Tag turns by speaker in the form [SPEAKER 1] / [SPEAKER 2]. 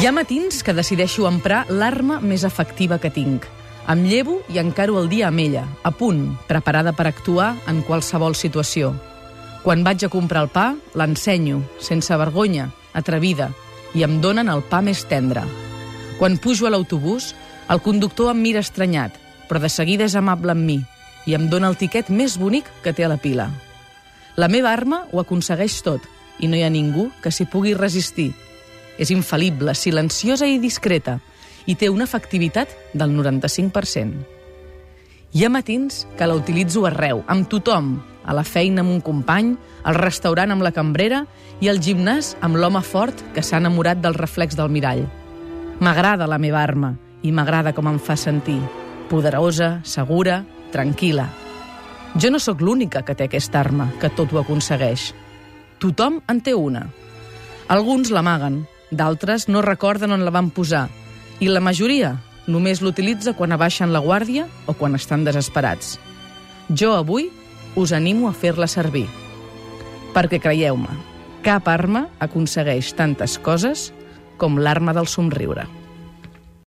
[SPEAKER 1] Hi ha matins que decideixo emprar l'arma més efectiva que tinc. Em llevo i encaro el dia amb ella, a punt, preparada per actuar en qualsevol situació. Quan vaig a comprar el pa, l'ensenyo, sense vergonya, atrevida, i em donen el pa més tendre. Quan pujo a l'autobús, el conductor em mira estranyat, però de seguida és amable amb mi i em dona el tiquet més bonic que té a la pila. La meva arma ho aconsegueix tot i no hi ha ningú que s'hi pugui resistir. És infal·lible, silenciosa i discreta i té una efectivitat del 95%. Hi ha matins que la utilitzo arreu, amb tothom, a la feina amb un company, al restaurant amb la cambrera i al gimnàs amb l'home fort que s'ha enamorat del reflex del mirall. M'agrada la meva arma i m'agrada com em fa sentir. Poderosa, segura, tranquil·la. Jo no sóc l'única que té aquesta arma, que tot ho aconsegueix. Tothom en té una. Alguns l'amaguen, d'altres no recorden on la van posar, i la majoria només l'utilitza quan abaixen la guàrdia o quan estan desesperats. Jo avui us animo a fer-la servir. Perquè creieu-me, cap arma aconsegueix tantes coses com l'arma del somriure.